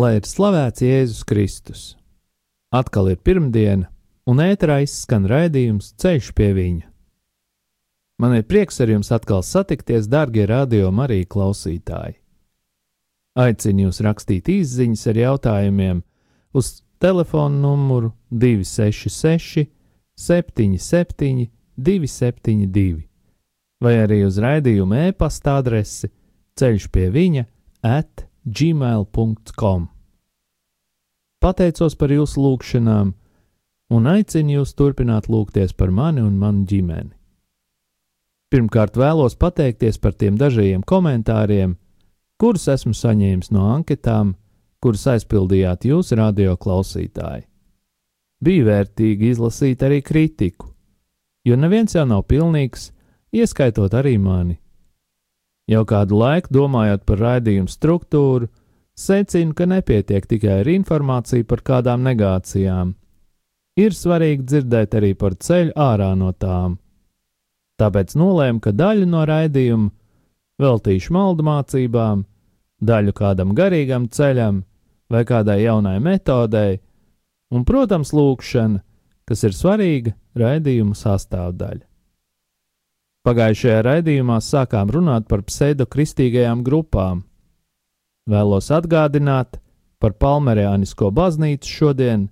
Lai ir slavēts Jēzus Kristus. Atkal ir pirmdiena, un ēterā izskan raidījums Ceļš pie viņa. Man ir prieks ar jums atkal satikties, darbie radio Marija klausītāji. Aicinu jūs rakstīt īsiņas ar jautājumiem uz telefona numuru 266, 77, 272, vai arī uz raidījuma e-pasta adresi ceļš pie viņa at gmail.com. Pateicos par jūsu lūgšanām un aicinu jūs turpināt lūgties par mani un manu ģimeni. Pirmkārt, vēlos pateikties par tiem dažajiem komentāriem, kurus esmu saņēmis no anketām, kuras aizpildījāt jūs, radio klausītāji. Bija vērtīgi izlasīt arī kritiku, jo neviens jau nav pilnīgs, ieskaitot arī mani. Jau kādu laiku domājot par raidījumu struktūru, secinu, ka nepietiek tikai ar informāciju par kādām negācijām. Ir svarīgi dzirdēt arī par ceļu ārā no tām. Tāpēc nolēmu, ka daļu no raidījuma veltīšu maldu mācībām, daļu kādam garīgam ceļam vai kādai jaunai metodei, un, protams, lūkšana, kas ir svarīga raidījuma sastāvdaļa. Pagājušajā raidījumā sākām runāt par pseidokristīgajām grupām. Vēlos atgādināt par Palmeriānisko baznīcu šodien,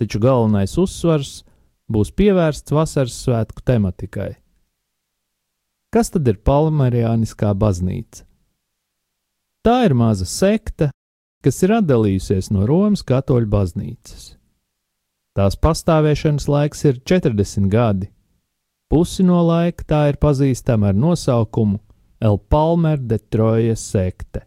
taču galvenais uzsvars būs pievērsts vasaras svētku tematikai. Kas tad ir Palmeriāniskā baznīca? Tā ir maza sekta, kas ir atdalījusies no Romas katoļu baznīcas. Tās pastāvēšanas laiks ir 40 gadi, Pusi no laika tā ir pazīstama ar nosaukumu El Palmer de Trojas sekte.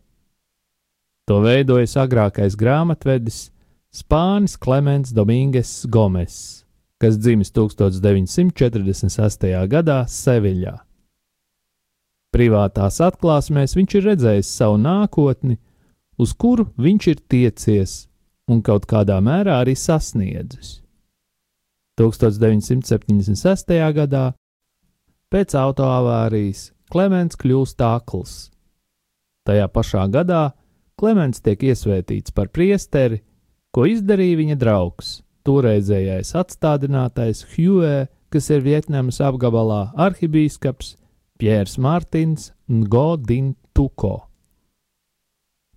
To veidojas agrākais grāmatvedis Spānis Klimants Domingues Gomes, kas dzimis 1946. gadā Seviļā. Privātās atklāsmēs viņš ir redzējis savu nākotni, uz kuru viņš ir tiecies un kaut kādā mērā arī sasniedzis. 1976. gadā pēc autoavārijas Klimants kļūst akls. Tajā pašā gadā Klimants tiek iesvētīts par priesteri, ko izdarīja viņa draugs, toreizējais atstādinātais Hjūē, kas ir Vietnamas apgabalā arhibīskaps Pjērs Mārtiņš Ngodin Tuko.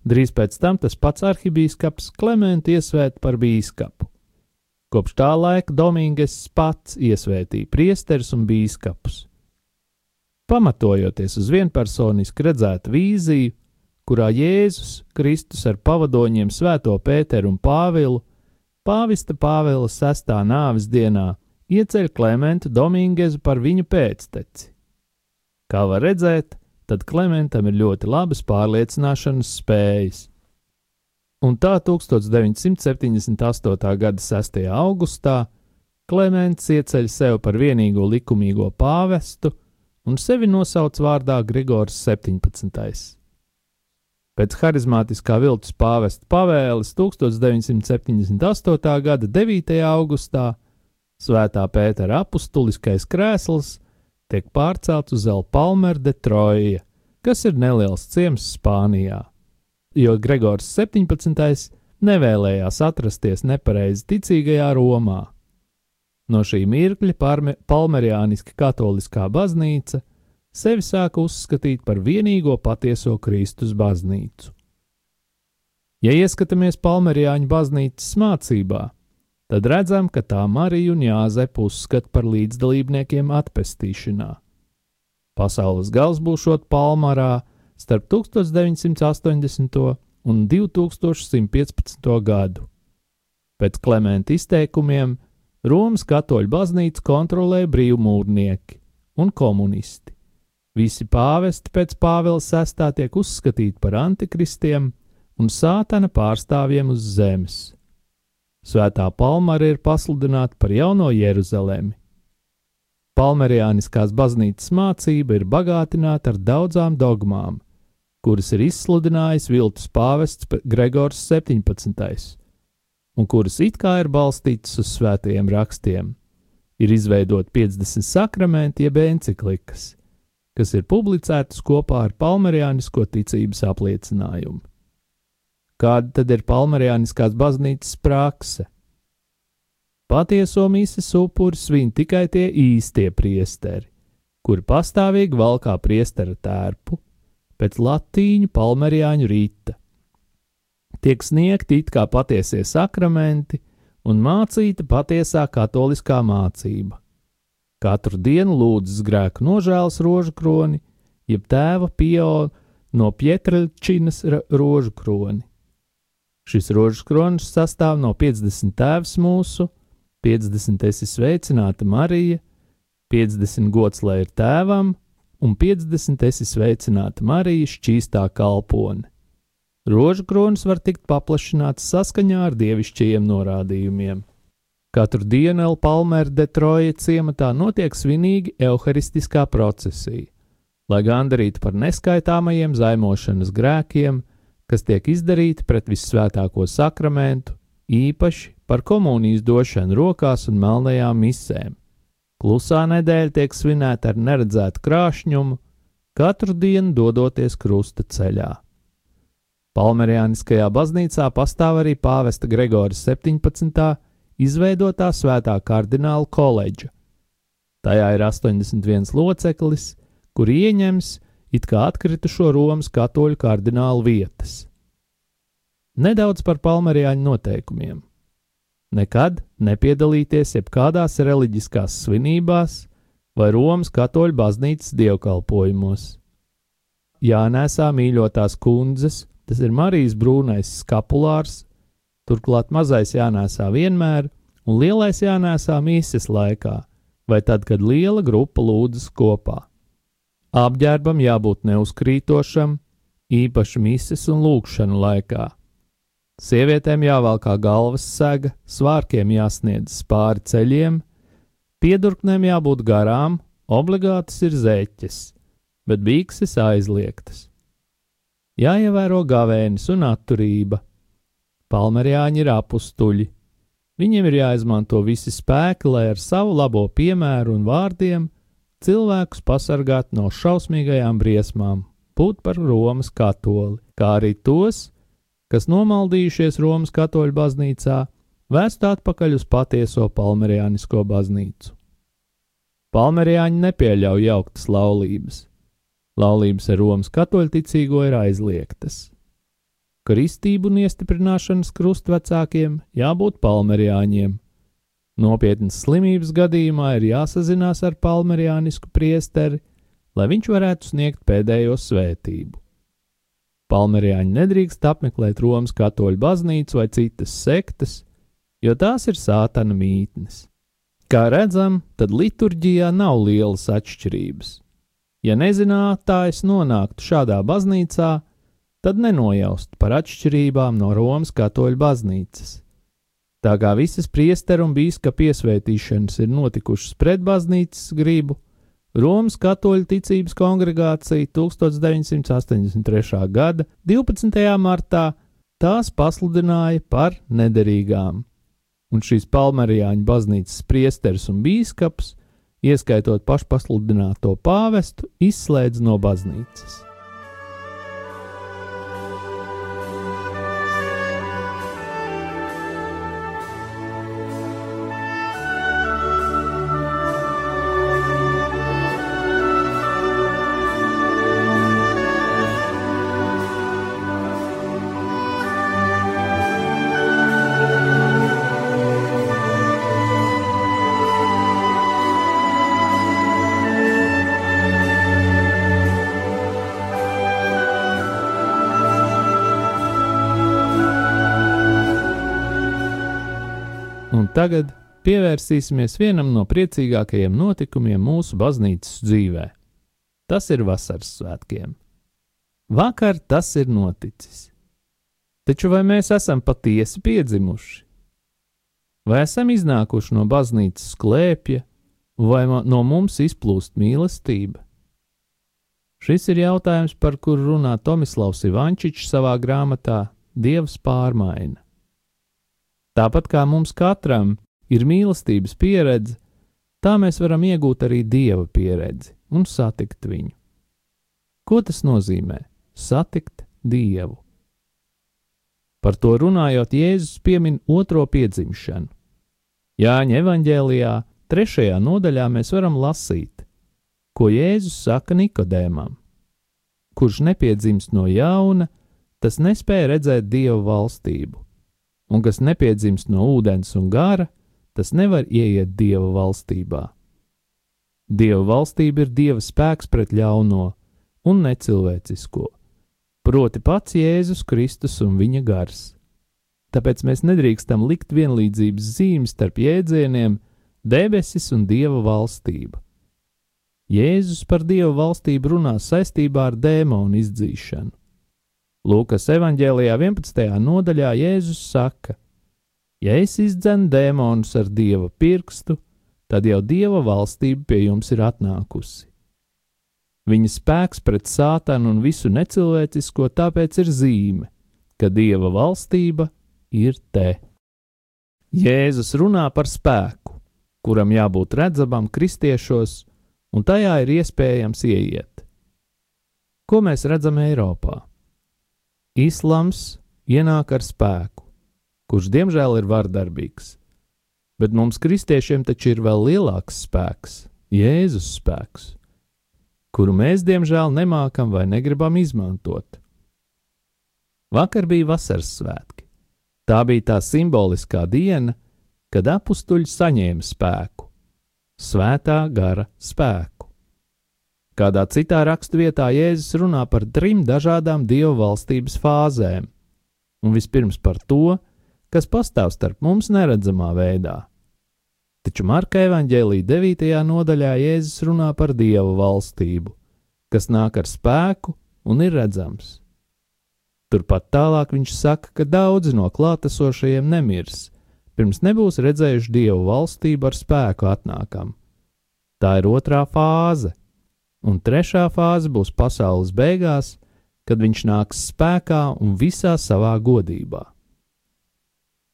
Drīz pēc tam tas pats arhibīskaps Klimants iesvēta par bīskapu. Kopš tā laika Domingas pats iesvētīja priesterus un bīskapus. Pamatojoties uz vienpersoniski redzētu vīziju, kurā Jēzus Kristus ar pavadoņiem Svēto Pēteru un Pāvilu Pāvista Pāvila sestā nāves dienā ieceļ Klementu Domingezu par viņu pēcteci. Kā var redzēt, tad Klementam ir ļoti labas pārliecināšanas spējas un tā 1978. gada 6. augustā Klimants ieceļ sev par vienīgo likumīgo pāvestu un sevi nosauc vārdā Grigors 17. Pēc harizmātiskā viltus pāvesta pavēles 1978. gada 9. augustā Svētā Pētera apustuliskais krēsls tiek pārcelts uz El Palmer de Troja, kas ir neliels ciems Spānijā jo Gregors 17. nevēlējās atrasties nepareizi ticīgajā Romā. No šī mirkļa Palmeriāniska katoliskā baznīca sevi sāka uzskatīt par vienīgo patieso Kristus baznīcu. Ja ieskatāmies Palmeriāņu baznīcas mācībā, tad redzam, ka tā Mariju un Jāzepu uzskata par līdzdalībniekiem atpestīšanā. Pasaules gals būšot Palmarā, starp 1980. un 2115. gadu. Pēc Klimenta izteikumiem Romas katoļu baznīcu kontrolē brīvmūrnieki un komunisti. Visi pāvesti pēc Pāvila sestā tiek uzskatīti par antikristiem un sātana pārstāvjiem uz zemes, Svētā Palmara ir pasludināta par jauno Jeruzalemi. Palmeriāniskās baznīcas mācība ir bagātināta ar daudzām dogmām, kuras ir izsludinājis viltus pāvests Gregors 17. un kuras it kā ir balstītas uz svētajiem rakstiem. Ir izveidot 50 sakramenti jeb enciklikas, kas ir publicētas kopā ar palmeriānisko ticības apliecinājumu. Kāda tad ir palmeriāniskās baznīcas prakse? Patieso mises upuri svin tikai tie īstie priesteri, kuri pastāvīgi valkā priestera tērpu pēc latīņu palmerijāņu rīta. Tiek sniegti it kā patiesie sakramenti un mācīta patiesā katoliskā mācība. Katru dienu lūdzas grēku nožēlas rožu kroni, jeb tēva pio no Pietraļčinas rožu kroni. Šis rožu kronis sastāv no 50 tēvs mūsu, 50 esi sveicināta Marija, 50 gods lai ir tēvam, un 50 esi sveicināta Marija šķīstā kalpone. Rožu kronis var tikt paplašināts saskaņā ar dievišķajiem norādījumiem. Katru dienu El Palmer Detroja ciematā notiek svinīgi evaharistiskā procesija, lai gandarītu par neskaitāmajiem zaimošanas grēkiem, kas tiek izdarīti pret vissvētāko sakramentu, īpaši par komunijas došanu rokās un melnajām misēm. Klusā nedēļa tiek svinēta ar neredzētu krāšņumu, katru dienu dodoties krusta ceļā. Palmeriāniskajā baznīcā pastāv arī pāvesta Gregora 17. izveidotā svētā kardināla koledža. Tajā ir 81 loceklis, kur ieņems it kā atkritušo Romas katoļu kardinālu vietas. Nedaudz par palmeriāņu noteikumiem. Nekad nepiedalīties jebkādās reliģiskās svinībās vai Romas katoļu baznīcas dievkalpojumos. Jānēsā mīļotās kundzes, tas ir Marijas brūnais skapulārs, turklāt mazais jānēsā vienmēr, un lielais jānēsā mīses laikā, vai tad, kad liela grupa lūdzas kopā. Apģērbam jābūt neuzkrītošam, īpaši mises un lūkšanu laikā. Sievietēm jāvalkā galvas sega, svārkiem jāsniedz pāri ceļiem, piedurknēm jābūt garām, obligātas ir zeķes, bet bikses aizliegtas. Jāievēro gavēnis un atturība. Palmerijāņi ir apustuļi. Viņiem ir jāizmanto visi spēki, lai ar savu labo piemēru un vārdiem cilvēkus pasargātu no šausmīgajām briesmām, būt par Romas katoli, kā arī tos, kas nomaldījušies Romas katoļu baznīcā, vēst atpakaļ uz patieso palmeriānisko baznīcu. Palmeriāņi nepieļauj jauktas laulības. Laulības ar Romas katoļticīgo ir aizliegtas. Kristību un iestiprināšanas krustvecākiem jābūt palmeriāņiem. Nopietnas slimības gadījumā ir jāsazinās ar palmeriānisku priesteri, lai viņš varētu sniegt pēdējo svētību. Palmerijāņi nedrīkst apmeklēt Romas katoļu baznīcu vai citas sektas, jo tās ir sātana mītnes. Kā redzam, tad liturģijā nav lielas atšķirības. Ja nezinātājs nonāktu šādā baznīcā, tad nenojaustu par atšķirībām no Romas katoļu baznīcas. Tā kā visas priesteru un bīskapa iesvētīšanas ir notikušas pret baznīcas gribu, Romas katoļu ticības kongregācija 1983. gada 12. martā tās pasludināja par nederīgām, un šīs Palmerijāņu baznīcas priesteris un bīskaps, ieskaitot pašpasludināto pāvestu, izslēdz no baznīcas. Tagad pievērsīsimies vienam no priecīgākajiem notikumiem mūsu baznīcas dzīvē. Tas ir vasaras svētkiem. Vakar tas ir noticis. Taču vai mēs esam patiesi piedzimuši? Vai esam iznākuši no baznīcas sklēpja, vai no mums izplūst mīlestība? Šis ir jautājums, par kuru runā Tomislavs Ivančičs savā grāmatā Dievs pārmaina. Tāpat kā mums katram ir mīlestības pieredze, tā mēs varam iegūt arī dieva pieredzi un satikt viņu. Ko tas nozīmē? Satikt dievu. Par to runājot, Jēzus piemin otro piedzimšanu. Jāņa evanģēlijā, trešajā nodaļā mēs varam lasīt, ko Jēzus saka Nikodēmam. Kurš nepiedzimst no jauna, tas nespēja redzēt dievu valstību, un kas nepiedzimst no ūdens un gara, tas nevar ieiet dieva valstībā. Dieva valstība ir dieva spēks pret ļauno un necilvēcisko proti pats Jēzus Kristus un viņa gars. Tāpēc mēs nedrīkstam likt vienlīdzības zīmes starp jēdzieniem debesis un dieva valstība. Jēzus par dieva valstību runā saistībā ar dēmonu izdzīšanu. Lūkas evanģēlijā 11. nodaļā Jēzus saka: Ja es izdzenu dēmonus ar dieva pirkstu, tad jau dieva valstība pie jums ir atnākusi. Viņa spēks pret sātanu un visu necilvēcisko tāpēc ir zīme, ka dieva valstība ir te. Jēzus runā par spēku, kuram jābūt redzamam kristiešos, un tajā ir iespējams ieiet. Ko mēs redzam Eiropā? Islams ienāk ar spēku, kurš diemžēl ir vardarbīgs, bet mums, kristiešiem, taču ir vēl lielāks spēks - Jēzus spēks kuru mēs diemžēl nemākam vai negribam izmantot. Vakar bija vasaras svētki. Tā bija tā simboliskā diena, kad apstuļi saņēma spēku, svētā gara spēku. Kādā citā raksturvietā Jēzus runā par trim dažādām dievu valstības fāzēm, un vispirms par to, kas pastāv starp mums neredzamā veidā Taču Marka evanģēlīja 9. nodaļā Jēzus runā par Dieva valstību, kas nāk ar spēku un ir redzams. Turpat tālāk viņš saka, ka daudzi no klātesošajiem nemirs, pirms nebūs redzējuši Dievu valstību ar spēku atnākam. Tā ir otrā fāze, un trešā fāze būs pasaules beigās, kad viņš nāks spēkā un visā savā godībā.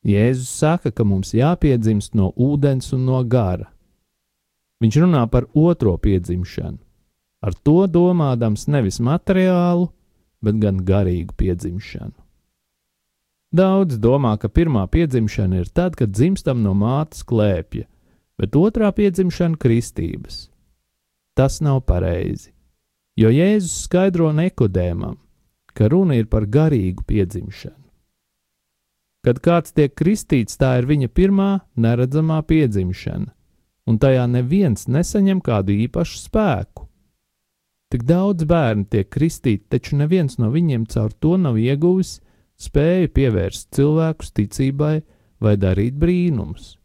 Jēzus saka, ka mums jāpiedzimst no ūdens un no gara. Viņš runā par otro piedzimšanu, ar to domādams nevis materiālu, bet gan garīgu piedzimšanu. Daudz domā, ka pirmā piedzimšana ir tad, kad dzimstam no mātes klēpja, bet otrā piedzimšana - kristības. Tas nav pareizi, jo Jēzus skaidro nekodēmam, ka runa ir par garīgu piedzimšanu. Kad kāds tiek kristīts, tā ir viņa pirmā neredzamā piedzimšana, un tajā neviens nesaņem kādu īpašu spēku. Tik daudz bērnu tiek kristīti, taču neviens no viņiem caur to nav ieguvis spēju pievērst cilvēkus ticībai vai darīt brīnumus.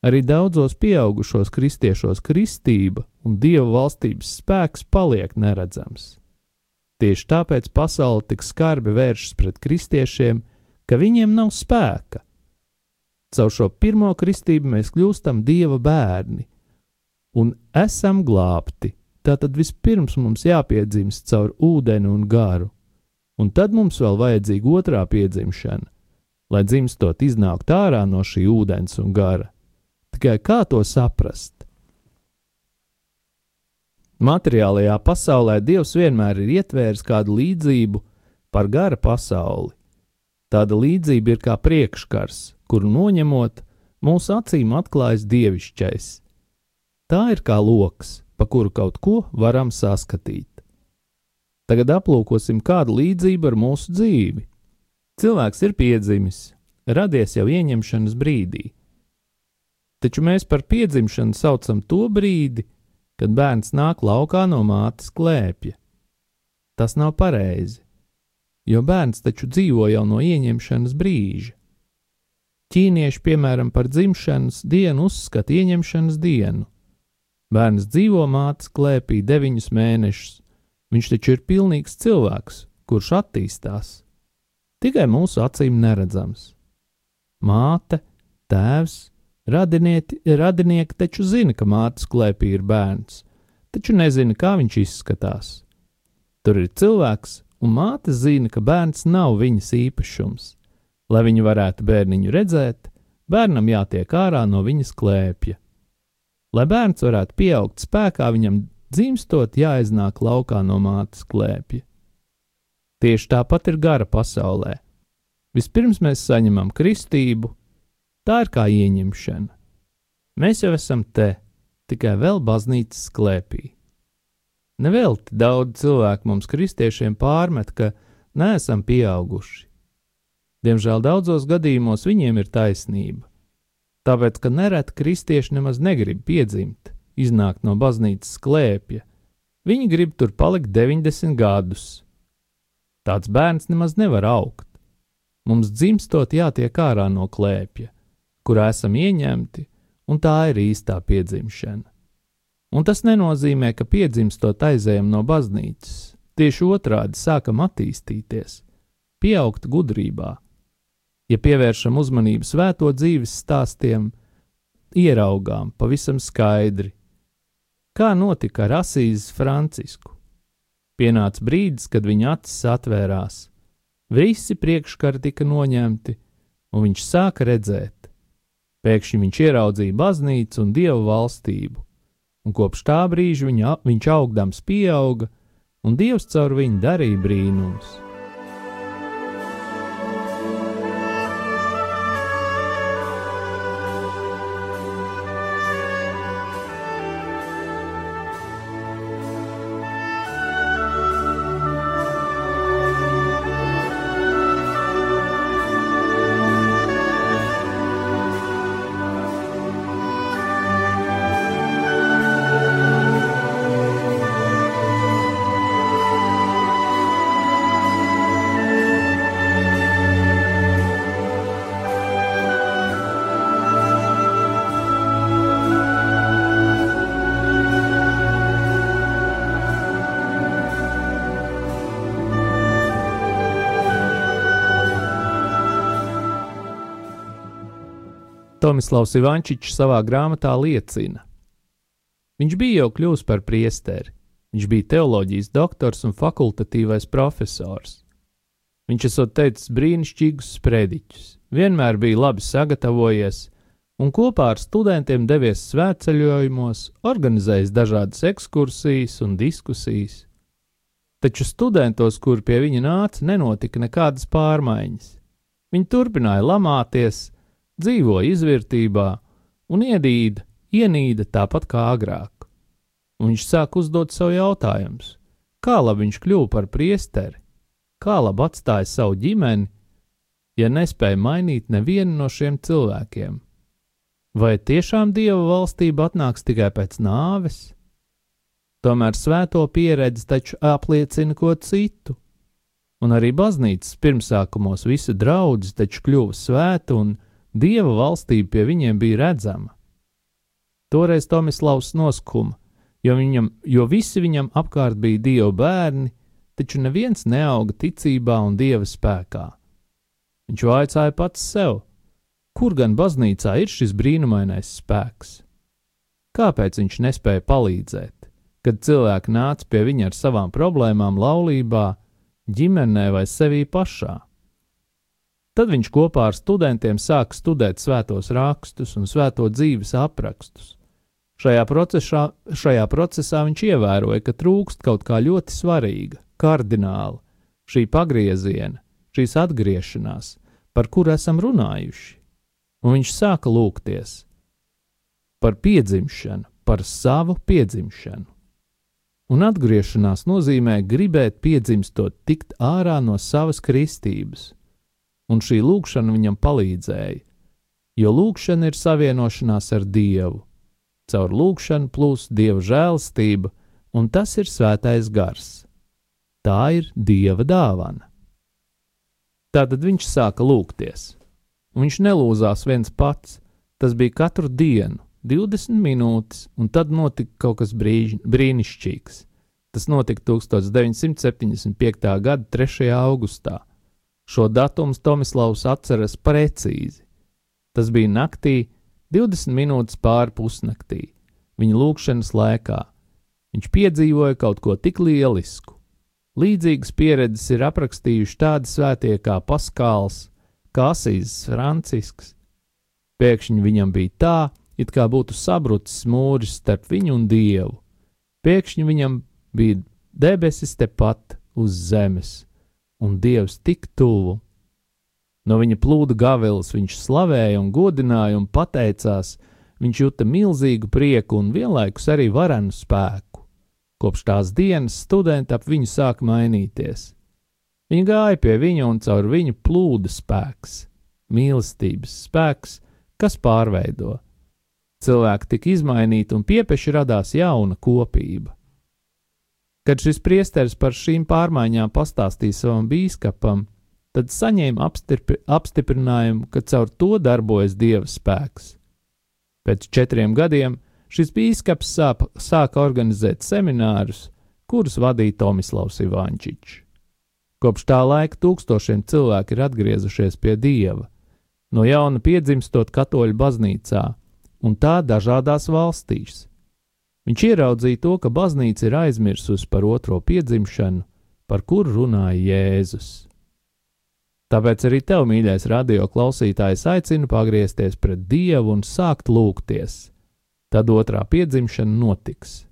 Arī daudzos pieaugušos kristiešos kristība un dieva valstības spēks paliek neredzams. Tieši tāpēc pasaule tik skarbi vēršas pret kristiešiem, ka viņiem nav spēka. Caur šo pirmo kristību mēs kļūstam dieva bērni un esam glābti. Tātad vispirms mums jāpiedzimst caur ūdeni un garu, un tad mums vēl vajadzīga otrā piedzimšana, lai dzimstot iznākt ārā no šī ūdens un gara. Tikai kā to saprast? Materiālajā pasaulē Dievs vienmēr ir ietvēris kādu līdzību par gara pasauli, Tāda līdzība ir kā priekškars, kuru noņemot, mūsu acīm atklājas dievišķais. Tā ir kā loks, pa kuru kaut ko varam saskatīt. Tagad aplūkosim kādu līdzību ar mūsu dzīvi. Cilvēks ir piedzimis, radies jau ieņemšanas brīdī. Taču mēs par piedzimšanu saucam to brīdi, kad bērns nāk laukā no mātes klēpja. Tas nav pareizi jo bērns taču dzīvo jau no ieņemšanas brīža. Ķīnieši, piemēram, par dzimšanas dienu uzskata ieņemšanas dienu. Bērns dzīvo mātes klēpī deviņus mēnešus, viņš taču ir pilnīgs cilvēks, kurš attīstās. Tikai mūsu acīm neredzams. Māte Tēvs, radinieki, radinieki taču zina, ka mātes klēpī ir bērns, taču nezina, kā viņš izskatās. Tur ir cilvēks, un māte zina, ka bērns nav viņas īpašums. Lai viņa varētu bērniņu redzēt, bērnam jātiek ārā no viņas klēpja. Lai bērns varētu pieaugt spēkā, viņam dzimstot jāiznāk laukā no mātes klēpja. Tieši tāpat ir gara pasaulē. Vispirms mēs saņemam kristību, tā ir kā ieņemšana. Mēs jau esam te, tikai vēl baznīcas klēpī. Nevelti daudz cilvēku mums, kristiešiem, pārmet, ka neesam pieauguši. Diemžēl daudzos gadījumos viņiem ir taisnība. Tāpēc, ka nereti kristieši nemaz negrib piedzimt, iznākt no baznīcas klēpja, viņi grib tur palikt 90 gadus. Tāds bērns nemaz nevar augt. Mums dzimstot jātiek ārā no klēpja, kurā esam ieņemti, un tā ir īstā piedzimšana. Un tas nenozīmē, ka piedzimstot aizējam no baznīcas. Tieši otrādi sākam attīstīties, pieaugt gudrībā. Ja pievēršam uzmanību svēto dzīves stāstiem, ieraugām pavisam skaidri, kā notika ar Asīzes Francisku. Pienāca brīdis, kad viņa acis atvērās, visi priekškari tika noņemti, un viņš sāka redzēt. Pēkšņi viņš ieraudzīja baznīcu un dievu valstību un kopš tā brīža viņa, viņš augdams pieauga, un Dievs caur viņu darīja brīnumus. Tomislavs Ivančičs savā grāmatā liecina. Viņš bija jau kļuvis par priesteri, viņš bija teoloģijas doktors un fakultatīvais profesors. Viņš esot teicis brīnišķīgus sprediķus, vienmēr bija labi sagatavojies un kopā ar studentiem devies svētceļojumos, organizējis dažādas ekskursijas un diskusijas. Taču studentos, kur pie viņa nāca, nenotika nekādas pārmaiņas. Viņi turpināja lamāties, dzīvoja izvērtībā un iedīda, ienīda tāpat kā agrāk. Un viņš sāk uzdot sev jautājumus, kā labi viņš kļuva par priesteri, kā labi atstāja savu ģimeni, ja nespēja mainīt nevienu no šiem cilvēkiem. Vai tiešām dieva valstība atnāks tikai pēc nāves? Tomēr svēto pieredze taču apliecina ko citu. Un arī baznīcas pirmsākumos visa draudzene taču kļuva svēta un Dieva valstība pie viņiem bija redzama. Toreiz Tomislavs noskuma, jo, viņam, jo visi viņam apkārt bija Dieva bērni, taču neviens neauga ticībā un Dieva spēkā. Viņš vaicāja pats sev, kur gan baznīcā ir šis brīnumainais spēks? Kāpēc viņš nespēja palīdzēt, kad cilvēki nāca pie viņa ar savām problēmām laulībā, ģimenē vai sevī pašā? Tad viņš kopā ar studentiem sāka studēt svētos rakstus un svēto dzīves aprakstus. Šajā procesā, šajā procesā viņš ievēroja, ka trūkst kaut kā ļoti svarīga, kardināla, šī pagrieziena, šīs atgriešanās, par kuru esam runājuši. Un viņš sāka lūgties par piedzimšanu, par savu piedzimšanu. Un atgriešanās nozīmē gribēt piedzimstot, tikt ārā no savas kristības, un šī lūkšana viņam palīdzēja, jo lūkšana ir savienošanās ar Dievu. Caur lūkšanu plūst Dieva žēlstība, un tas ir svētais gars. Tā ir Dieva dāvana. Tātad viņš sāka lūgties. Viņš nelūzās viens pats, tas bija katru dienu, 20 minūtes, un tad notika kaut kas brīž, brīnišķīgs. Tas notika 1975. gada 3. augustā. Šo datumu Tomislavs atceras precīzi. Tas bija naktī, 20 minūtes pāri pusnaktī, viņa lūkšanas laikā. Viņš piedzīvoja kaut ko tik lielisku. Līdzīgas pieredzes ir aprakstījuši tādi svētie kā Paskāls, Kasīs, Francisks. Pēkšņi viņam bija tā, it kā būtu sabrucis mūris starp viņu un dievu. Pēkšņi viņam bija debesis tepat uz zemes, un dievs tik tuvu. No viņa plūda gavilis viņš slavēja un godināja un pateicās, viņš juta milzīgu prieku un vienlaikus arī varenu spēku. Kopš tās dienas studenti ap viņu sāk mainīties. Viņi gāja pie viņa un caur viņu plūda spēks, mīlestības spēks, kas pārveido. Cilvēki tika izmainīti un piepeši radās jauna kopība. Kad šis priesteris par šīm pārmaiņām pastāstīja savam bīskapam, tad saņēma apstipri, apstiprinājumu, ka caur to darbojas dieva spēks. Pēc četriem gadiem šis bīskaps sāp, sāka organizēt seminārus, kurus vadīja Tomislavs Ivančičs. Kopš tā laika tūkstošiem cilvēku ir atgriezušies pie dieva, no jauna piedzimstot katoļu baznīcā, un tā dažādās valstīs. Viņš ieraudzīja to, ka baznīca ir aizmirsusi par otro piedzimšanu, par kuru runāja Jēzus. Tāpēc arī tev, mīļais radio klausītājs, aicinu pagriezties pret Dievu un sākt lūgties. Tad otrā piedzimšana notiks.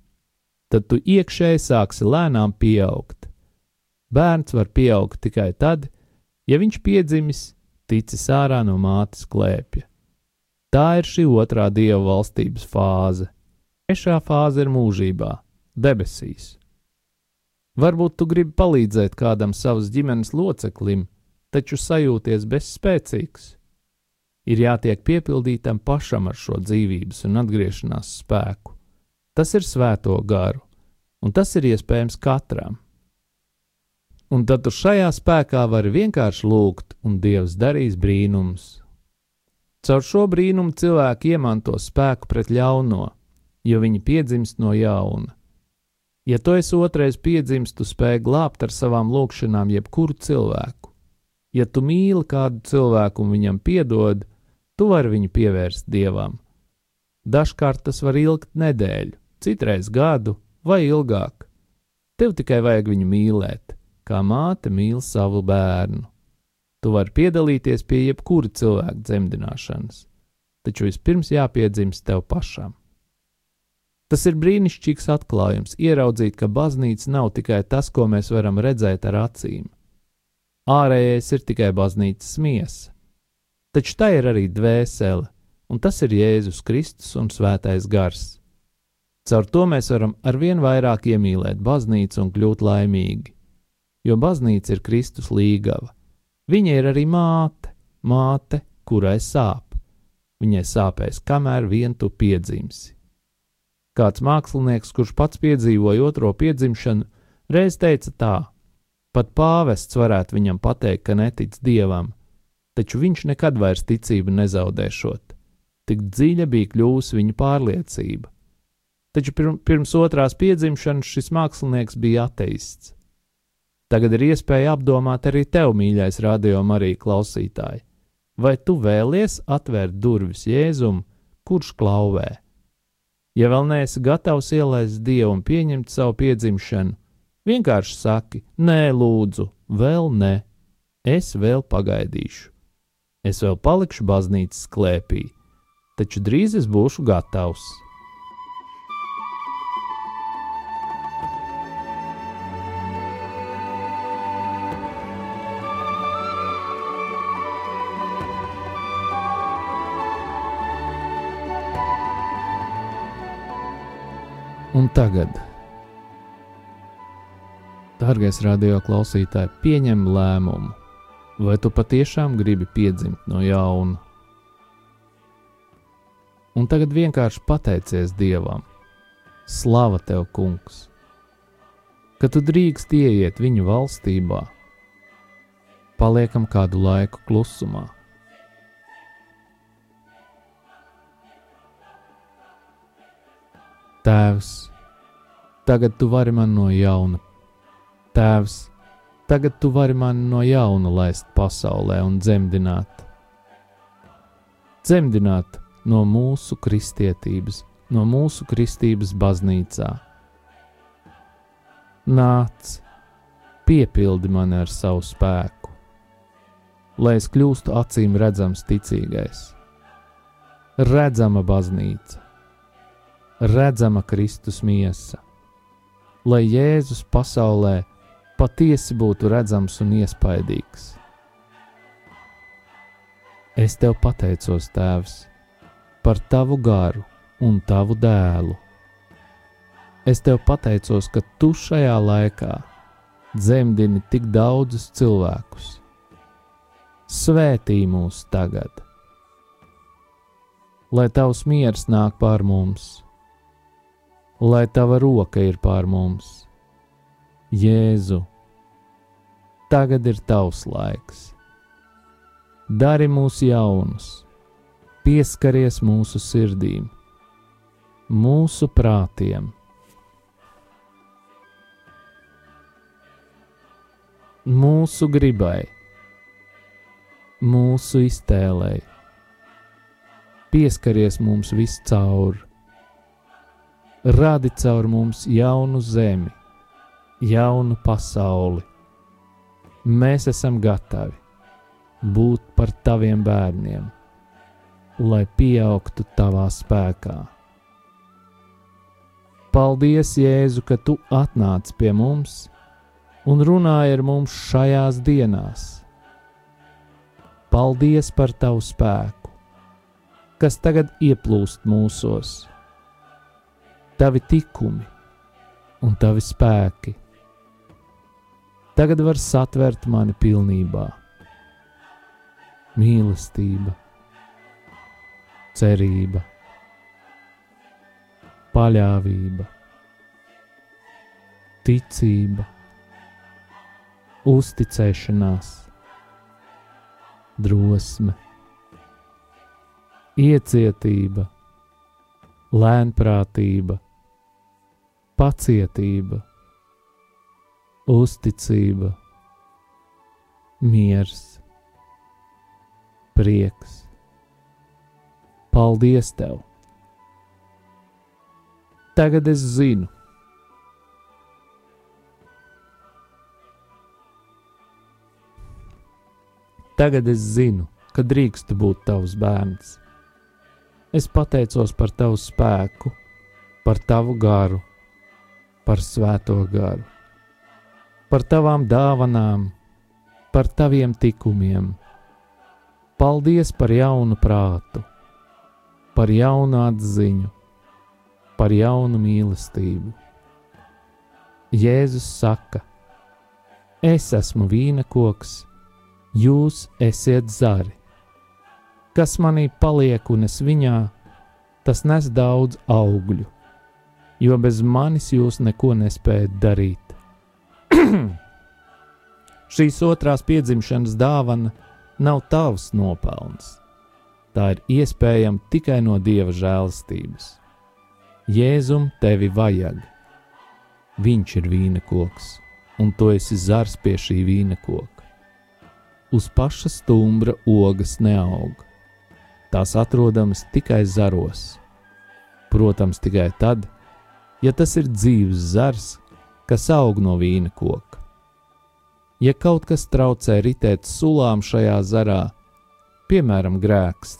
Tad tu iekšēji sāksi lēnām pieaugt. Bērns var pieaugt tikai tad, ja viņš piedzimis, ticis ārā no mātes klēpja. Tā ir šī otrā dieva valstības fāze. Trešā fāze ir mūžībā, debesīs. Varbūt tu gribi palīdzēt kādam savas ģimenes loceklim, taču sajūties bezspēcīgs. Ir jātiek piepildītam pašam ar šo dzīvības un atgriešanās spēku. Tas ir svēto garu, un tas ir iespējams katram. Un tad tu šajā spēkā vari vienkārši lūgt, un Dievs darīs brīnumus. Caur šo brīnumu cilvēki iemanto spēku pret ļauno, jo viņi piedzimst no jauna. Ja tu esi otrais piedzimst, tu spēj glābt ar savām lūgšanām jebkuru cilvēku. Ja tu mīli kādu cilvēku un viņam piedod, tu vari viņu pievērst dievam. Dažkārt tas var ilgt nedēļu, citreiz gadu vai ilgāk. Tev tikai vajag viņu mīlēt, kā māte mīl savu bērnu. Tu vari piedalīties pie jebkura cilvēka dzemdināšanas, taču vispirms jāpiedzimst tev pašam. Tas ir brīnišķīgs atklājums, ieraudzīt, ka baznīca nav tikai tas, ko mēs varam redzēt ar acīm ārējais ir tikai baznīcas miesa. Taču tā ir arī dvēsele, un tas ir Jēzus Kristus un Svētais Gars. Caur to mēs varam arvien vairāk iemīlēt baznīcu un kļūt laimīgi, jo baznīca ir Kristus līgava. Viņa ir arī māte, māte, kurai sāp. Viņai sāpēs, kamēr vien tu piedzimsi. Kāds mākslinieks, kurš pats piedzīvoja otro piedzimšanu, reiz teica tā: Pat pāvests varētu viņam pateikt, ka netic dievam, taču viņš nekad vairs ticību nezaudēšot. Tik dziļa bija kļuvusi viņa pārliecība. Taču pirms otrās piedzimšanas šis mākslinieks bija ateists. Tagad ir iespēja apdomāt arī tev, mīļais radio Marija klausītāji, vai tu vēlies atvērt durvis Jēzum, kurš klauvē? Ja vēl neesi gatavs ielaist Dievu un pieņemt savu piedzimšanu, Vienkārši saki, nē, lūdzu, vēl ne, es vēl pagaidīšu. Es vēl palikšu baznīcas klēpī, taču drīz es būšu gatavs. Un tagad Dārgais radio klausītāj, pieņem lēmumu, vai tu patiešām gribi piedzimt no jauna. Un tagad vienkārši pateicies Dievam, slava tev, Kungs, ka tu drīkst ieiet viņu valstībā. Paliekam kādu laiku klusumā. Tēvs, tagad tu vari man no jauna Tēvs, tagad tu vari mani no jauna laist pasaulē un dzemdināt. dzemdināt no mūsu kristietības, no mūsu kristības baznīcā. Nāc, piepildi mani ar savu spēku, lai es kļūstu acīm redzams ticīgais, redzama baznīca, redzama Kristus miesa, lai Jēzus pasaulē patiesi būtu redzams un iespaidīgs. Es tev pateicos, Tēvs, par tavu garu un tavu dēlu. Es tev pateicos, ka tu šajā laikā dzemdini tik daudzus cilvēkus. Svētī mūs tagad, lai tavs miers nāk pār mums, lai tava roka ir pār mums. Jēzu, tagad ir tavs laiks. Dari mūs jaunus, pieskaries mūsu sirdīm, mūsu prātiem. Mūsu gribai, mūsu iztēlei, pieskaries mums viscaur, radi caur mums jaunu zemi, jaunu pasauli. Mēs esam gatavi būt par taviem bērniem lai pieaugtu tavā spēkā. Paldies, Jēzu, ka tu atnāc pie mums un runāji ar mums šajās dienās. Paldies par tavu spēku, kas tagad ieplūst mūsos, tavi tikumi un tavi spēki. Tagad var satvert mani pilnībā. Mīlestība cerība, paļāvība, ticība, uzticēšanās, drosme, iecietība, lēnprātība, pacietība, uzticība, miers, prieks Paldies tev! Tagad es zinu, Tagad es zinu, ka drīkstu būt tavs bērns. Es pateicos par tavu spēku, par tavu garu, par svēto garu, par tavām dāvanām, par taviem tikumiem. Paldies par jaunu prātu, par jaunu atziņu, par jaunu mīlestību. Jēzus saka: Es esmu vīna koks, jūs esat zari. Kas manī paliek un es viņā, tas nes daudz augļu, jo bez manis jūs neko nespējat darīt. Šīs otrās piedzimšanas dāvana nav tavs nopelns tā ir iespējama tikai no dieva žēlastības. Jēzum tevi vajag. Viņš ir vīna koks, un tu esi zars pie šī vīna koka. Uz paša stumbra ogas neaug. Tās atrodamas tikai zaros. Protams, tikai tad, ja tas ir dzīves zars, kas aug no vīna koka. Ja kaut kas traucē ritēt sulām šajā zarā, piemēram, grēks,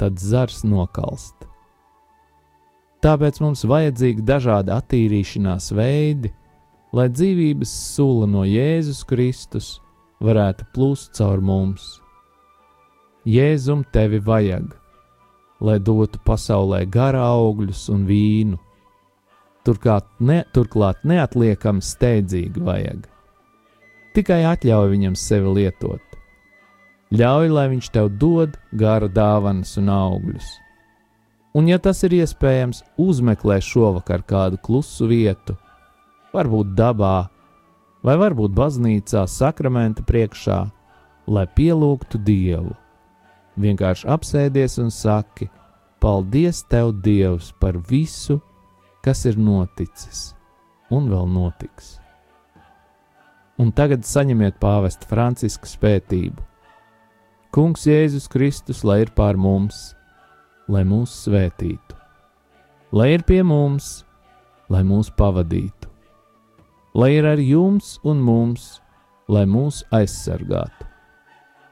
tad zars nokalst. Tāpēc mums vajadzīgi dažādi attīrīšanās veidi, lai dzīvības sula no Jēzus Kristus varētu plūst caur mums. Jēzum tevi vajag, lai dotu pasaulē garā augļus un vīnu. Turklāt, ne, turklāt neatliekami steidzīgi vajag. Tikai atļauj viņam sevi lietot Ļauj, lai viņš tev dod gara dāvanas un augļus. Un, ja tas ir iespējams, uzmeklē šovakar kādu klusu vietu, varbūt dabā, vai varbūt baznīcā, sakramenta priekšā, lai pielūgtu Dievu. Vienkārši apsēdies un saki: Paldies, Tev, Dievs, par visu, kas ir noticis un vēl notiks. Un tagad saņemiet pāvesta Franciska spētību Kungs Jēzus Kristus, lai ir pār mums, lai mūs svētītu, lai ir pie mums, lai mūs pavadītu, lai ir ar jums un mums, lai mūs aizsargātu,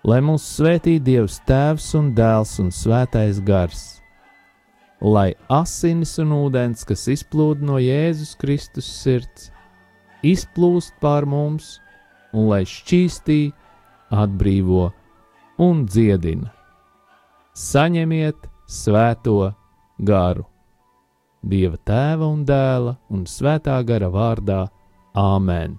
lai mūs svētī Dievs Tēvs un Dēls un Svētais Gars, lai asinis un ūdens, kas izplūda no Jēzus Kristus sirds, izplūst pār mums un lai šķīstī, atbrīvo un dziedina. Saņemiet svēto garu, Dieva tēva un dēla un svētā gara vārdā Āmen!